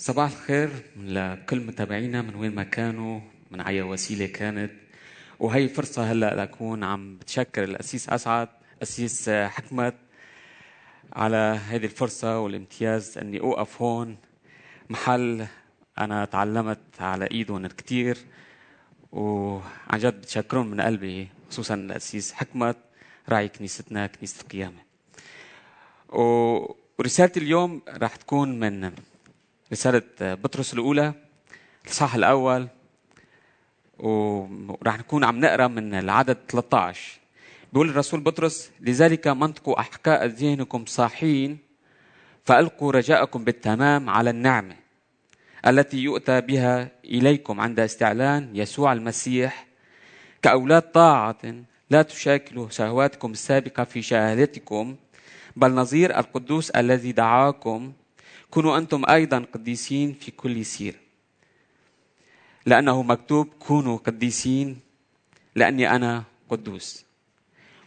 صباح الخير لكل متابعينا من وين ما كانوا من أي وسيلة كانت. وهي فرصة هلأ لأكون عم بتشكر الأسيس أسعد أسيس حكمت على هذه الفرصة والامتياز أني أوقف هون. محل أنا تعلمت على إيدهم كثير وعن جد بتشكرهم من قلبي خصوصا الأسيس حكمت راعي كنيستنا كنيسة القيامة. ورسالتي اليوم راح تكون من رسالة بطرس الأولى الإصحاح الأول وراح نكون عم نقرأ من العدد 13 بيقول الرسول بطرس لذلك منطقوا أحكاء ذهنكم صاحين فألقوا رجاءكم بالتمام على النعمة التي يؤتى بها إليكم عند استعلان يسوع المسيح كأولاد طاعة لا تشاكلوا شهواتكم السابقة في شهادتكم بل نظير القدوس الذي دعاكم كونوا أنتم أيضا قديسين في كل سير لأنه مكتوب كونوا قديسين لأني أنا قدوس.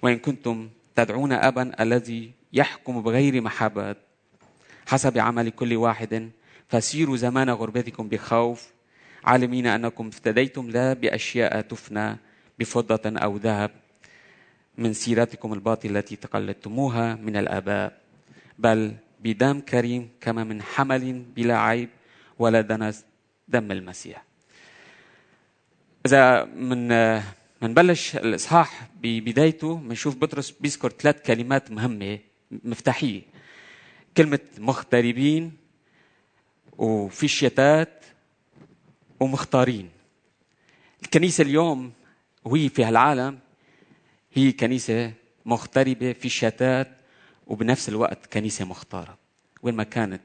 وإن كنتم تدعون أبا الذي يحكم بغير محبة حسب عمل كل واحد فسيروا زمان غربتكم بخوف عالمين أنكم افتديتم لا بأشياء تفنى بفضة أو ذهب من سيرتكم الباطلة التي تقلدتموها من الآباء بل بدم كريم كما من حمل بلا عيب ولا دنس دم المسيح. إذا من منبلش الإصحاح ببدايته بنشوف بطرس بيذكر ثلاث كلمات مهمة مفتاحية. كلمة مغتربين وفي الشتات ومختارين. الكنيسة اليوم وهي في هالعالم هي كنيسة مغتربة في الشتات وبنفس الوقت كنيسة مختارة وين ما كانت.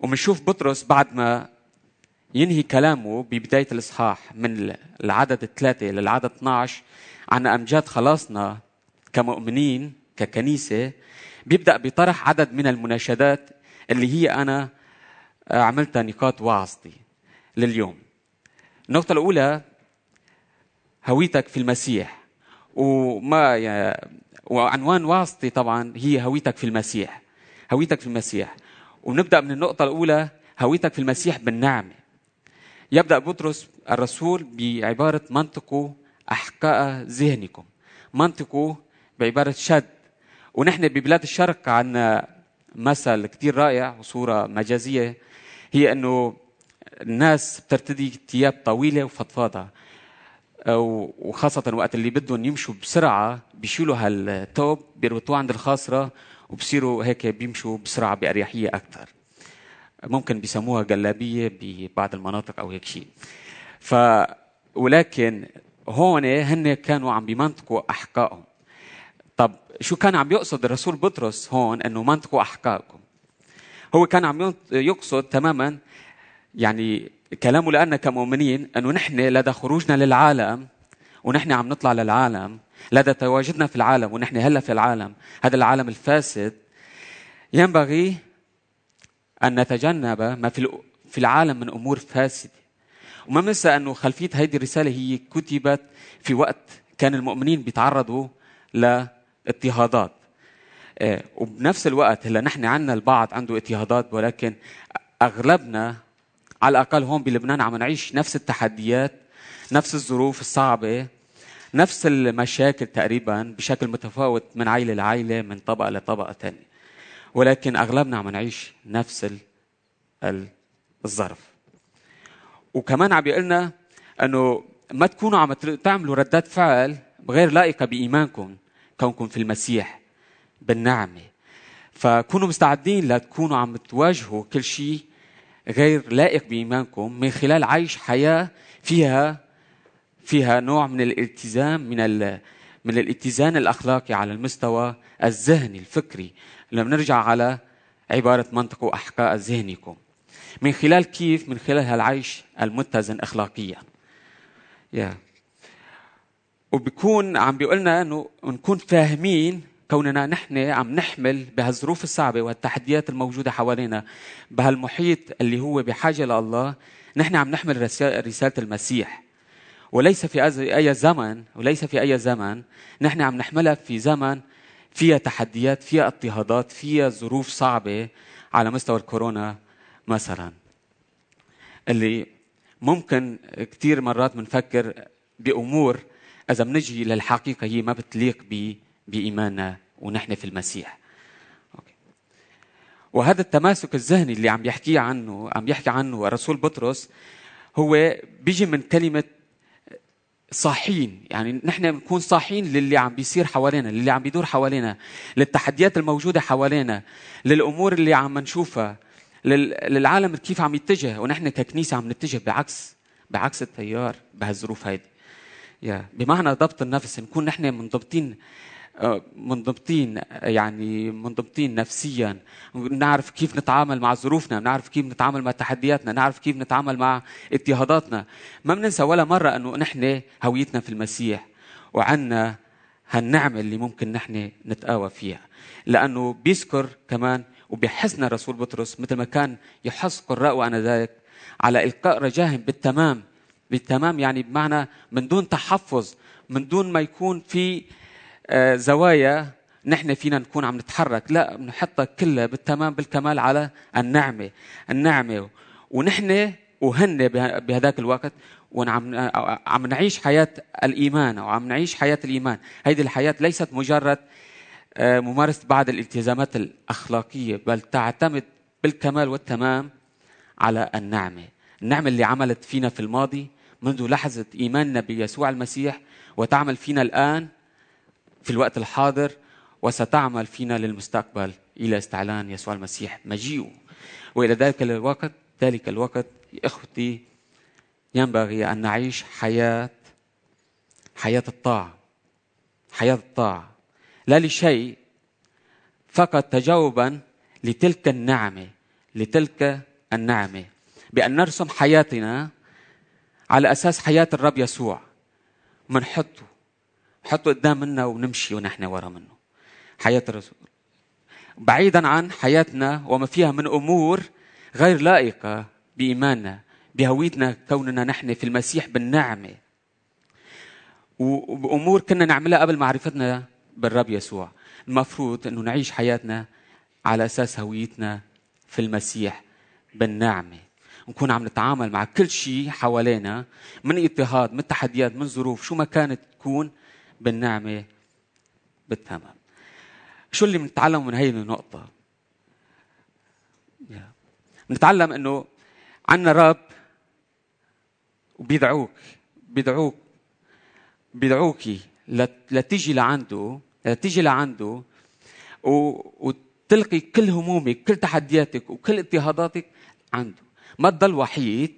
ومنشوف بطرس بعد ما ينهي كلامه ببداية الإصحاح من العدد الثلاثة للعدد 12 عن أمجاد خلاصنا كمؤمنين ككنيسة بيبدأ بطرح عدد من المناشدات اللي هي أنا عملتها نقاط وعظتي لليوم. النقطة الأولى هويتك في المسيح. وما وعنوان واسطي طبعا هي هويتك في المسيح. هويتك في المسيح. ونبدأ من النقطة الأولى هويتك في المسيح بالنعمه يبدأ بطرس الرسول بعبارة منطقوا أحقاء ذهنكم. منطقوا بعبارة شد. ونحن ببلاد الشرق عندنا مثل كثير رائع وصورة مجازية. هي إنه الناس بترتدي ثياب طويلة وفضفاضة. وخاصة وقت اللي بدهم يمشوا بسرعة بيشيلوا هالتوب بيربطوه عند الخاصرة وبصيروا هيك بيمشوا بسرعة بأريحية أكثر ممكن بيسموها جلابية ببعض المناطق أو هيك شيء. ف ولكن هون هن كانوا عم بيمنطقوا أحقائهم طب شو كان عم يقصد الرسول بطرس هون إنه منطقوا احقائكم هو كان عم يقصد تماما يعني كلامه لأننا كمؤمنين أنه نحن لدى خروجنا للعالم ونحن عم نطلع للعالم لدى تواجدنا في العالم ونحن هلأ في العالم هذا العالم الفاسد. ينبغي أن نتجنب ما في في العالم من أمور فاسدة. وما ننسى أنه خلفية هذه الرسالة هي كتبت في وقت كان المؤمنين بيتعرضوا لاضطهادات وبنفس الوقت هلأ نحن عندنا البعض عنده اضطهادات ولكن أغلبنا على الأقل هون بلبنان عم نعيش نفس التحديات نفس الظروف الصعبة نفس المشاكل تقريبا بشكل متفاوت من عائله لعائله من طبقة لطبقة ثانية ولكن أغلبنا عم نعيش نفس الظرف. وكمان عم بيقلنا إنه ما تكونوا عم تعملوا ردات فعل غير لائقة بإيمانكم كونكم في المسيح بالنعمة. فكونوا مستعدين لتكونوا عم تواجهوا كل شيء غير لائق بإيمانكم من خلال عيش حياة فيها فيها نوع من الالتزام من من الاتزان الأخلاقي على المستوى الذهني الفكري. لما نرجع على عبارة منطق واحقاء ذهنكم. من خلال كيف؟ من خلال هالعيش المتزن اخلاقيا. يا وبكون عم بيقول لنا إنه نكون فاهمين كوننا نحن عم نحمل بهالظروف الصعبة والتحديات الموجودة حوالينا بهالمحيط اللي هو بحاجة لله نحن عم نحمل رسالة المسيح. وليس في أي زمن وليس في أي زمن نحن عم نحملها في زمن فيها تحديات فيها اضطهادات فيها ظروف صعبة على مستوى الكورونا مثلا. اللي ممكن كثير مرات بنفكر بأمور إذا بنجي للحقيقة هي ما بتليق بإيماننا ونحن في المسيح. وهذا التماسك الذهني اللي عم يحكي عنه عم يحكي عنه الرسول بطرس هو بيجي من كلمة صاحين. يعني نحن بنكون صاحين للي عم بيصير حوالينا للي عم بيدور حوالينا للتحديات الموجودة حوالينا للأمور اللي عم نشوفها للعالم كيف عم يتجه. ونحن ككنيسة عم نتجه بعكس بعكس التيار بهالظروف هيدي. يا بمعنى ضبط النفس نكون نحن منضبطين منضبطين يعني منضبطين نفسيا. نعرف كيف نتعامل مع ظروفنا نعرف كيف نتعامل مع تحدياتنا نعرف كيف نتعامل مع اضطهاداتنا. ما بننسى ولا مرة أنه نحن هويتنا في المسيح وعنا هالنعمة اللي ممكن نحن نتقاوى فيها. لأنه بيذكر كمان وبيحسنا رسول بطرس مثل ما كان يحس قراء وأنا ذلك على إلقاء رجاهم بالتمام. بالتمام يعني بمعنى من دون تحفظ من دون ما يكون في آه، زوايا نحن فينا نكون عم نتحرك. لا بنحطها كلها بالتمام بالكمال على النعمة. النعمة ونحن وهن بهذاك الوقت وعم عم نعيش حياة الإيمان أو عم نعيش حياة الإيمان. هذه الحياة ليست مجرد آه، ممارسة بعض الالتزامات الأخلاقية بل تعتمد بالكمال والتمام على النعمة. النعمة اللي عملت فينا في الماضي منذ لحظة إيماننا بيسوع المسيح وتعمل فينا الآن في الوقت الحاضر وستعمل فينا للمستقبل إلى استعلان يسوع المسيح مجيئه. وإلى ذلك الوقت ذلك الوقت إخوتي ينبغي أن نعيش حياة حياة الطاعة. حياة الطاعة. لا لشيء فقط تجاوبا لتلك النعمة لتلك النعمة. بأن نرسم حياتنا على أساس حياة الرب يسوع. منحطه حطه قدام منا ونمشي ونحن ورا منه. حياة الرسول. بعيدا عن حياتنا وما فيها من أمور غير لائقة بإيماننا بهويتنا كوننا نحن في المسيح بالنعمة. وبأمور كنا نعملها قبل معرفتنا بالرب يسوع. المفروض أنه نعيش حياتنا على أساس هويتنا في المسيح بالنعمة. نكون عم نتعامل مع كل شيء حوالينا من اضطهاد من تحديات من ظروف شو ما كانت تكون بالنعمة بالتمام. شو اللي بنتعلمه من هي النقطة؟ بنتعلم إنه عنا رب وبيدعوك بيدعوك بيدعوكي لتيجي لعنده لتيجي لعنده وتلقي كل همومك كل تحدياتك وكل اضطهاداتك عنده. ما تضل وحيد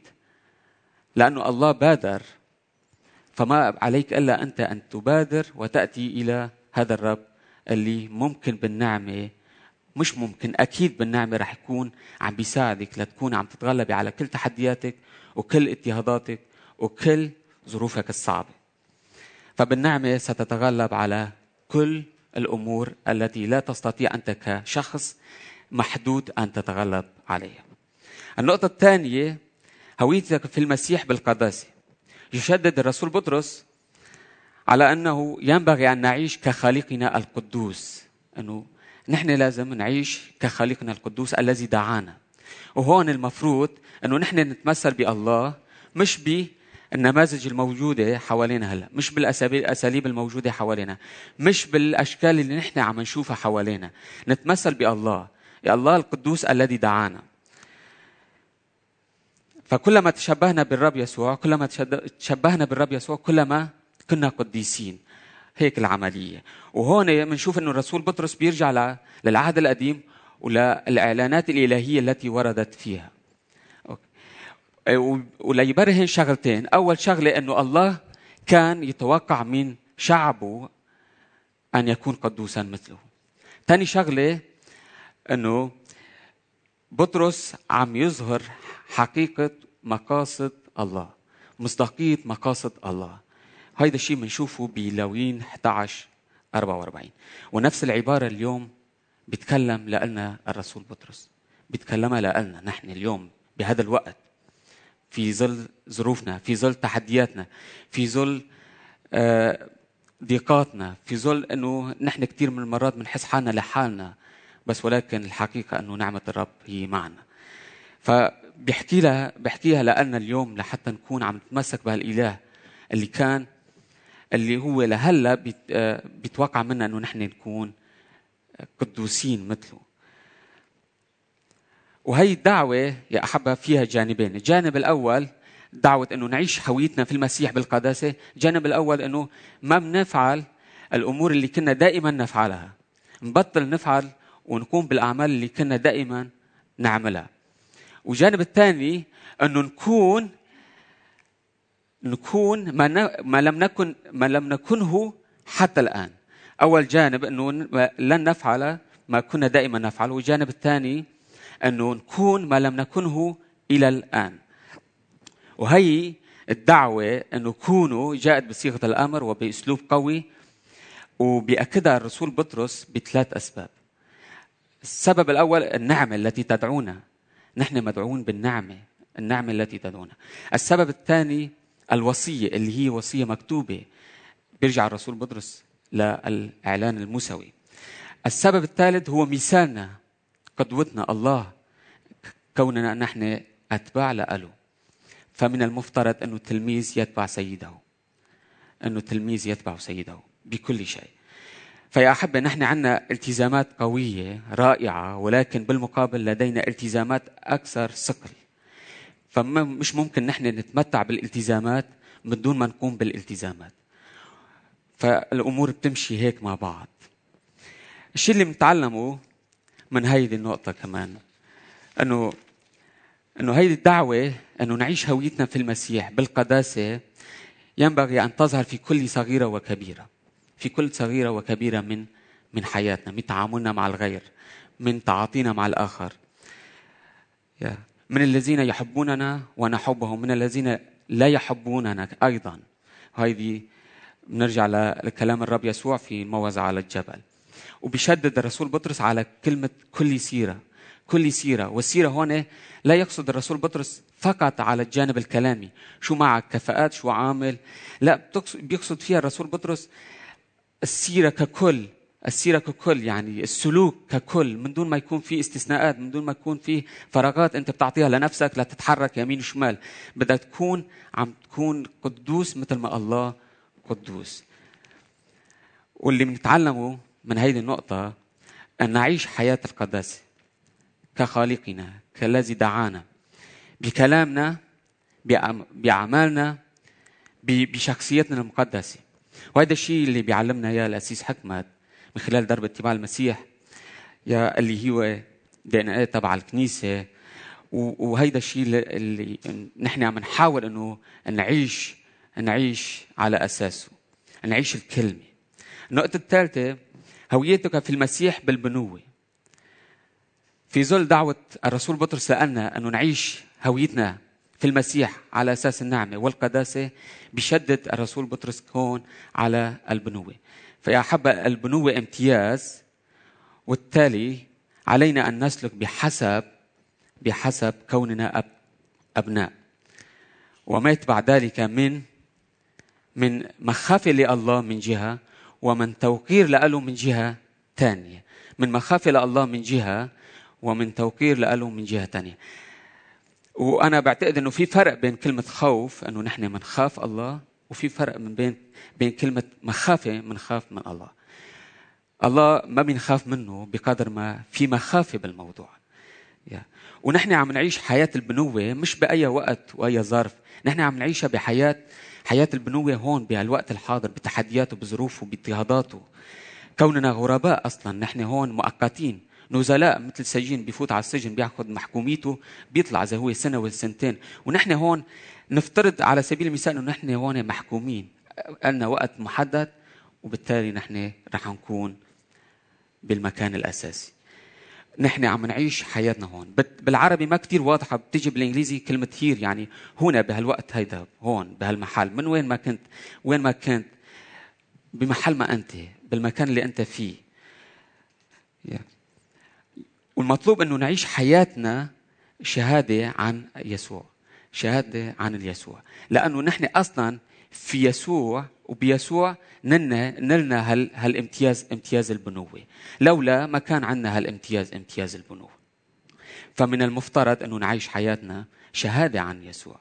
لأنه الله بادر فما عليك ألا أنت أن تبادر وتأتي إلى هذا الرب اللي ممكن بالنعمة مش ممكن أكيد بالنعمة رح يكون عم بيساعدك لتكون عم تتغلبي على كل تحدياتك وكل اضطهاداتك وكل ظروفك الصعبة. فبالنعمة ستتغلب على كل الأمور التي لا تستطيع أنت كشخص محدود أن تتغلب عليها. النقطة الثانية هويتك في المسيح بالقداسه يشدد الرسول بطرس على أنه ينبغي أن نعيش كخالقنا القدوس. إنه نحن لازم نعيش كخالقنا القدوس الذي دعانا. وهون المفروض إنه نحن نتمثل بالله مش بالنماذج الموجودة حوالينا هلا مش بالأساليب الموجودة حوالينا مش بالأشكال اللي نحن عم نشوفها حوالينا. نتمثل بالله يا الله القدوس الذي دعانا. فكلما تشبهنا بالرب يسوع كلما تشبهنا بالرب يسوع كلما كنا قديسين. هيك العملية. وهون بنشوف أنه الرسول بطرس بيرجع للعهد القديم وللإعلانات الإلهية التي وردت فيها. وليبرهن شغلتين. أول شغلة أنه الله كان يتوقع من شعبه أن يكون قدوسا مثله. ثاني شغلة أنه بطرس عم يظهر حقيقة مقاصد الله مصداقية مقاصد الله. هيدا الشيء بنشوفه بلاوين 11 44 ونفس العبارة اليوم بيتكلم لنا الرسول بطرس بيتكلمها لنا نحن اليوم بهذا الوقت. في ظل ظروفنا في ظل تحدياتنا في ظل آه، ضيقاتنا في ظل إنه نحن كثير من المرات بنحس حالنا لحالنا. بس ولكن الحقيقة أنه نعمة الرب هي معنا. فبيحكي لها بيحكيها لأن اليوم لحتى نكون عم نتمسك بهالإله اللي كان اللي هو لهلا بيتوقع منا أنه نحن نكون قدوسين مثله. وهي الدعوة يا أحبة فيها جانبين. الجانب الأول دعوة أنه نعيش هويتنا في المسيح بالقداسة. الجانب الأول أنه ما بنفعل الأمور اللي كنا دائما نفعلها. نبطل نفعل ونقوم بالأعمال اللي كنا دائما نعملها. والجانب الثاني أنه نكون نكون ما, ما لم نكن ما لم نكنه حتى الآن. أول جانب أنه لن نفعل ما كنا دائما نفعله. والجانب الثاني أنه نكون ما لم نكنه إلى الآن. وهي الدعوة أنه كونوا جاءت بصيغة الأمر وبأسلوب قوي وبيأكدها الرسول بطرس بثلاث أسباب. السبب الأول النعمة التي تدعونا. نحن مدعون بالنعمة النعمة التي تدعونا. السبب الثاني الوصية اللي هي وصية مكتوبة. بيرجع الرسول بطرس للإعلان الموسوي. السبب الثالث هو مثالنا قدوتنا الله كوننا نحن أتباع له فمن المفترض أنه التلميذ يتبع سيده أنه التلميذ يتبع سيده بكل شيء. فيا أحبة نحن عندنا التزامات قوية رائعة ولكن بالمقابل لدينا التزامات أكثر ثقل. فمش ممكن نحن نتمتع بالالتزامات من دون ما نقوم بالالتزامات. فالأمور بتمشي هيك مع بعض. الشيء اللي بنتعلمه من هيدي النقطة كمان أنه أنه هيدي الدعوة أنه نعيش هويتنا في المسيح بالقداسة ينبغي أن تظهر في كل صغيرة وكبيرة. في كل صغيرة وكبيرة من من حياتنا من تعاملنا مع الغير من تعاطينا مع الآخر. من الذين يحبوننا ونحبهم من الذين لا يحبوننا أيضا. هذه بنرجع لكلام الرب يسوع في الموعظة على الجبل. وبيشدد الرسول بطرس على كلمة كل سيرة كل سيرة. والسيرة هون لا يقصد الرسول بطرس فقط على الجانب الكلامي. شو معك كفاءات؟ شو عامل؟ لا بيقصد فيها الرسول بطرس السيرة ككل السيرة ككل يعني السلوك ككل من دون ما يكون في استثناءات من دون ما يكون في فراغات أنت بتعطيها لنفسك لتتحرك يمين وشمال. بدك تكون عم تكون قدوس مثل ما الله قدوس. واللي بنتعلمه من هذه النقطة أن نعيش حياة القداسة كخالقنا كالذي دعانا بكلامنا بأعمالنا بشخصيتنا المقدسة. وهذا الشيء اللي بيعلمنا اياه الأسيس حكمت من خلال درب اتباع المسيح يا اللي هو دي إن إيه تبع الكنيسة. وهيدا الشيء اللي نحن عم نحاول إنه نعيش نعيش على أساسه نعيش الكلمة. النقطة الثالثة هويتك في المسيح بالبنوة. في ظل دعوة الرسول بطرس لنا إنه نعيش هويتنا في المسيح على أساس النعمة والقداسة بشدد الرسول بطرس هون على البنوة. فيا حبة البنوة امتياز والتالي علينا أن نسلك بحسب بحسب كوننا أب أبناء. وما يتبع ذلك من من مخافة لله من جهة ومن توقير له من جهة ثانية من مخافة لله من جهة ومن توقير له من جهة ثانية وأنا بعتقد أنه في فرق بين كلمة خوف أنه نحن منخاف الله وفي فرق من بين بين كلمة مخافة منخاف من الله. الله ما بنخاف منه بقدر ما في مخافة بالموضوع. ونحن عم نعيش حياة البنوة مش بأي وقت وأي ظرف. نحن عم نعيشها بحياة حياة البنوة هون بهالوقت الحاضر بتحدياته بظروفه باضطهاداته. كوننا غرباء أصلا نحن هون مؤقتين. نزلاء مثل سجين بيفوت على السجن بياخذ محكوميته بيطلع إذا هو سنة ولا سنتين ونحن هون نفترض على سبيل المثال إنه نحن هون محكومين. لنا وقت محدد وبالتالي نحن رح نكون بالمكان الأساسي. نحن عم نعيش حياتنا هون. بالعربي ما كتير واضحة بتيجي بالإنجليزي كلمة هير يعني هنا بهالوقت هيدا هون بهالمحل. من وين ما كنت وين ما كنت بمحل ما أنت بالمكان اللي أنت فيه. Yeah. والمطلوب أنه نعيش حياتنا شهادة عن يسوع شهادة عن اليسوع. لأنه نحن أصلا في يسوع وبيسوع نلنا نلنا هال هالامتياز امتياز البنوة. لولا ما كان عندنا هالامتياز امتياز البنوة. فمن المفترض أنه نعيش حياتنا شهادة عن يسوع.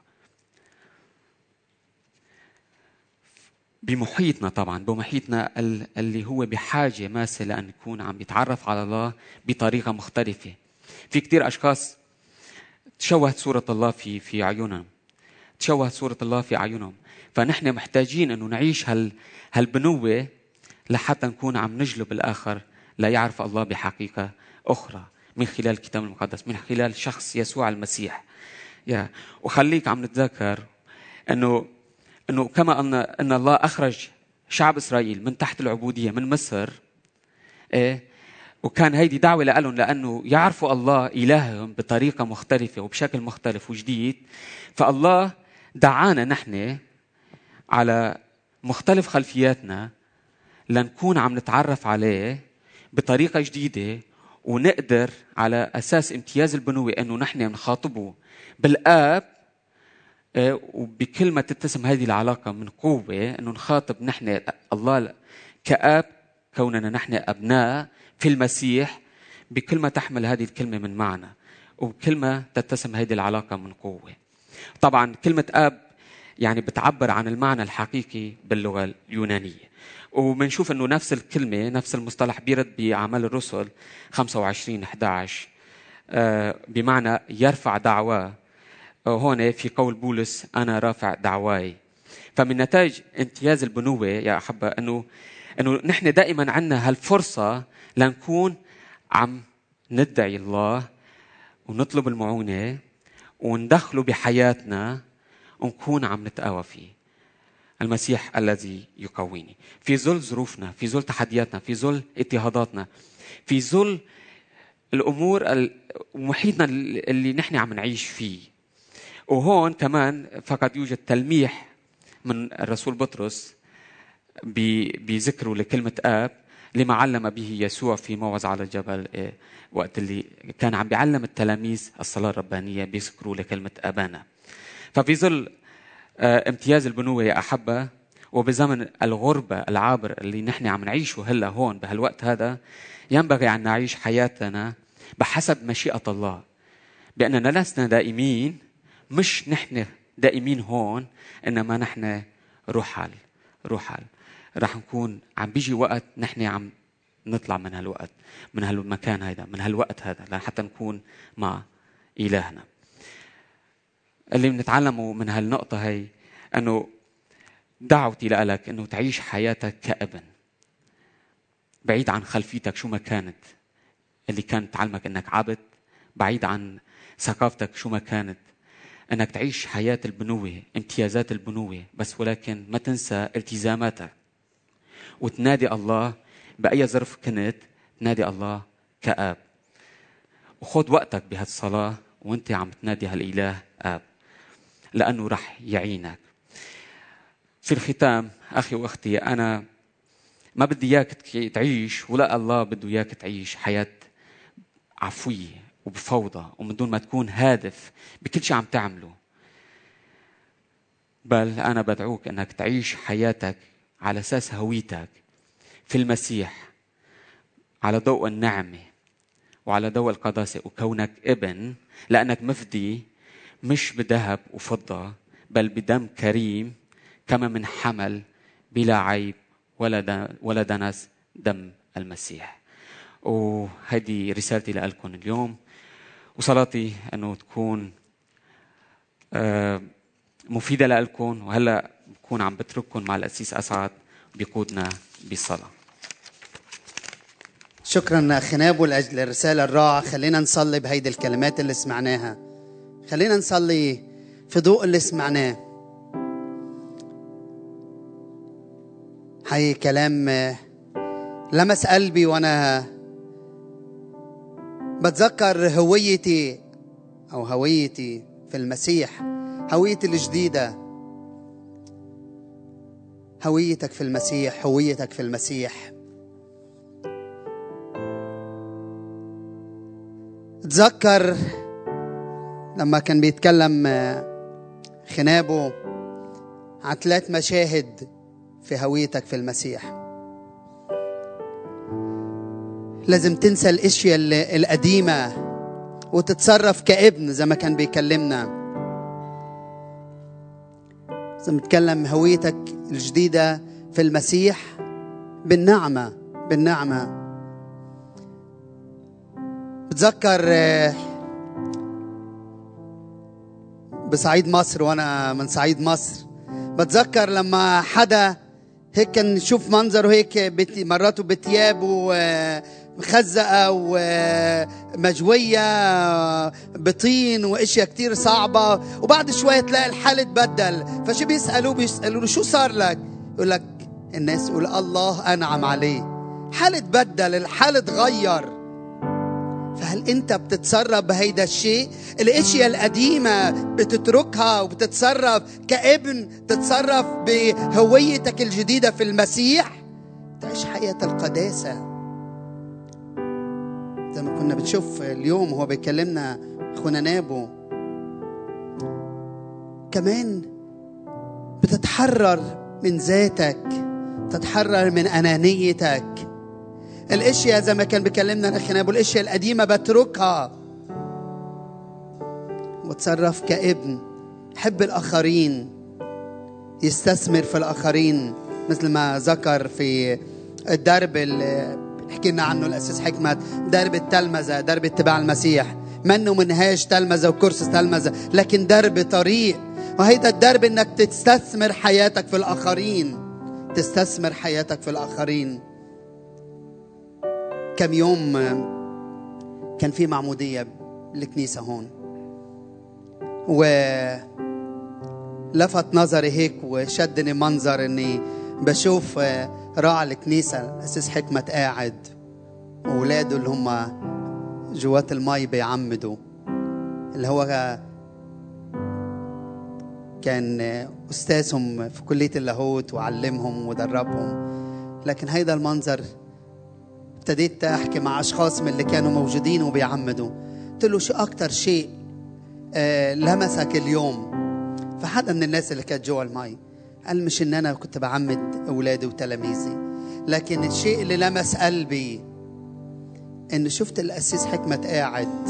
بمحيطنا طبعا بمحيطنا اللي هو بحاجة ماسة لأن يكون عم يتعرف على الله بطريقة مختلفة. في كتير أشخاص تشوهت صورة الله في في عيونهم. تشوهت صورة الله في أعينهم فنحن محتاجين أنه نعيش هال هالبنوة لحتى نكون عم نجلب الآخر ليعرف الله بحقيقة أخرى من خلال الكتاب المقدس من خلال شخص يسوع المسيح. يا وخليك عم نتذكر إنه إنه كما ان إن الله أخرج شعب إسرائيل من تحت العبودية من مصر إيه وكان هيدي دعوة لهم لأنه يعرفوا الله إلههم بطريقة مختلفة وبشكل مختلف وجديد. فالله دعانا نحن على مختلف خلفياتنا لنكون عم نتعرف عليه بطريقة جديدة ونقدر على أساس امتياز البنوة أنه نحن نخاطبه بالآب آه، وبكل ما تتسم هذه العلاقة من قوة أنه نخاطب نحن الله كآب كوننا نحن أبناء في المسيح بكل ما تحمل هذه الكلمة من معنى وبكل ما تتسم هذه العلاقة من قوة. طبعا كلمة آب يعني بتعبر عن المعنى الحقيقي باللغة اليونانية. وبنشوف إنه نفس الكلمة نفس المصطلح بيرد بأعمال الرسل 25 11 آه، بمعنى يرفع دعواه هون في قول بولس أنا رافع دعواي. فمن نتائج امتياز البنوة يا أحبة إنه إنه نحن دائما عندنا هالفرصة لنكون عم ندعي الله ونطلب المعونة وندخله بحياتنا ونكون عم نتقوى فيه. المسيح الذي يقويني. في ظل ظروفنا في ظل تحدياتنا في ظل اضطهاداتنا في ظل الأمور محيطنا اللي نحن عم نعيش فيه. وهون كمان فقد يوجد تلميح من الرسول بطرس بذكره لكلمة آب لما علم به يسوع في موعظة على الجبل إيه، وقت اللي كان عم بيعلم التلاميذ الصلاة الربانية بيذكروا لكلمة أبانا. ففي ظل آه، امتياز البنوة يا أحبة وبزمن الغربة العابر اللي نحن عم نعيشه هلا هون بهالوقت هذا ينبغي أن نعيش حياتنا بحسب مشيئة الله بأننا لسنا دائمين مش نحن دائمين هون إنما نحن رحل رحل رح نكون عم بيجي وقت نحن عم نطلع من هالوقت من هالمكان هذا من هالوقت هذا لحتى نكون مع إلهنا. اللي بنتعلمه من هالنقطة هي أنه دعوتي لك أنه تعيش حياتك كابن. بعيد عن خلفيتك شو ما كانت اللي كانت تعلمك أنك عبد بعيد عن ثقافتك شو ما كانت أنك تعيش حياة البنوة امتيازات البنوة بس ولكن ما تنسى التزاماتك. وتنادي الله بأي ظرف كنت تنادي الله كآب. وخذ وقتك بهالصلاة وانت عم تنادي هالإله آب لأنه رح يعينك. في الختام أخي وأختي أنا ما بدي إياك تعيش ولا الله بده إياك تعيش حياة عفوية. وبفوضى ومن دون ما تكون هادف بكل شيء عم تعمله. بل أنا بدعوك أنك تعيش حياتك على أساس هويتك في المسيح على ضوء النعمة وعلى ضوء القداسة وكونك ابن لأنك مفدي مش بذهب وفضة بل بدم كريم كما من حمل بلا عيب ولا ولا دنس دم المسيح. وهذه رسالتي لكم اليوم. وصلاتي إنه تكون آه، مفيدة لكم وهلأ بكون عم بترككم مع الأسيس أسعد بيقودنا بالصلاة. شكرا خنابو لأجل الرسالة الرائعة. خلينا نصلي بهيدي الكلمات اللي سمعناها. خلينا نصلي في ضوء اللي سمعناه. حي كلام لمس قلبي وأنا بتذكر هويتي أو هويتي في المسيح هويتي الجديدة. هويتك في المسيح هويتك في المسيح. تذكر لما كان بيتكلم خنابه عن ثلاث مشاهد في هويتك في المسيح. لازم تنسى الاشياء القديمة وتتصرف كابن زي ما كان بيكلمنا. زي ما بتكلم هويتك الجديدة في المسيح بالنعمة بالنعمة. بتذكر آه، بصعيد مصر وأنا من صعيد مصر. بتذكر لما حدا هيك كان نشوف منظره هيك مراته ومخزقة ومجوية بطين وإشياء كتير صعبة. وبعد شوية تلاقي الحال اتبدل. فشو بيسألوه بيسألوا له شو صار لك؟ يقول لك الناس يقول الله أنعم عليه حال اتبدل الحال اتغير. فهل أنت بتتصرف بهيدا الشيء؟ الإشياء القديمة بتتركها وبتتصرف كابن تتصرف بهويتك الجديدة في المسيح؟ تعيش حياة القداسة. زي ما كنا بنشوف اليوم هو بيكلمنا أخونا نابو. كمان بتتحرر من ذاتك تتحرر من أنانيتك. الأشياء زي ما كان بيكلمنا الأخ نابو الأشياء القديمة بتركها. وتصرف كابن حب الآخرين يستثمر في الآخرين مثل ما ذكر في الدرب اللي حكي لنا عنه الاساس حكمه درب التلمذة درب اتباع المسيح. منه منهاج تلمذة وكرسي تلمذة لكن درب طريق. وهيدا الدرب إنك تستثمر حياتك في الآخرين. تستثمر حياتك في الآخرين. كم يوم كان في معمودية بالكنيسة هون. و لفت نظري هيك وشدني منظر إني بشوف راعي الكنيسة الأسيس حكمة قاعد. وأولاده اللي هم جوات المي بيعمدوا. اللي هو كان أستاذهم في كلية اللاهوت وعلمهم ودربهم. لكن هيدا المنظر ابتديت أحكي مع أشخاص من اللي كانوا موجودين وبيعمدوا. قلت له شو أكتر شيء آه لمسك اليوم؟ فحدا من الناس اللي كانت جوا المي. قال مش إن أنا كنت بعمد اولادي وتلاميذي لكن الشيء اللي لمس قلبي ان شفت القسيس حكمة قاعد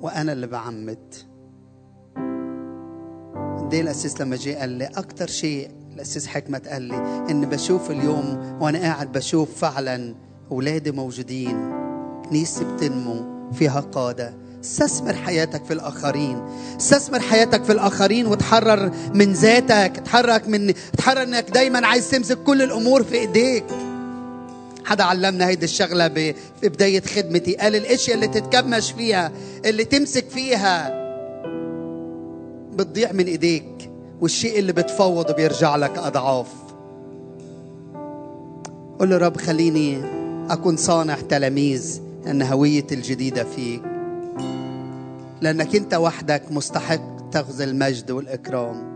وأنا اللي بعمد. قد إيه القسيس لما جه قال لي أكتر شيء الأسيس حكمة قال لي إن بشوف اليوم وأنا قاعد بشوف فعلا أولادي موجودين كنيسة بتنمو فيها قادة. استثمر حياتك في الآخرين. استثمر حياتك في الآخرين وتحرر من ذاتك. تحرك من تحرر إنك دايما عايز تمسك كل الأمور في إيديك. حدا علمنا هيدي الشغلة ب- في بداية خدمتي. قال الأشياء اللي تتكمش فيها اللي تمسك فيها بتضيع من إيديك. والشيء اللي بتفوض بيرجع لك أضعاف. قل له رب خليني أكون صانع تلاميذ أن هويتي الجديدة فيك. لأنك أنت وحدك مستحق تأخذ المجد والإكرام.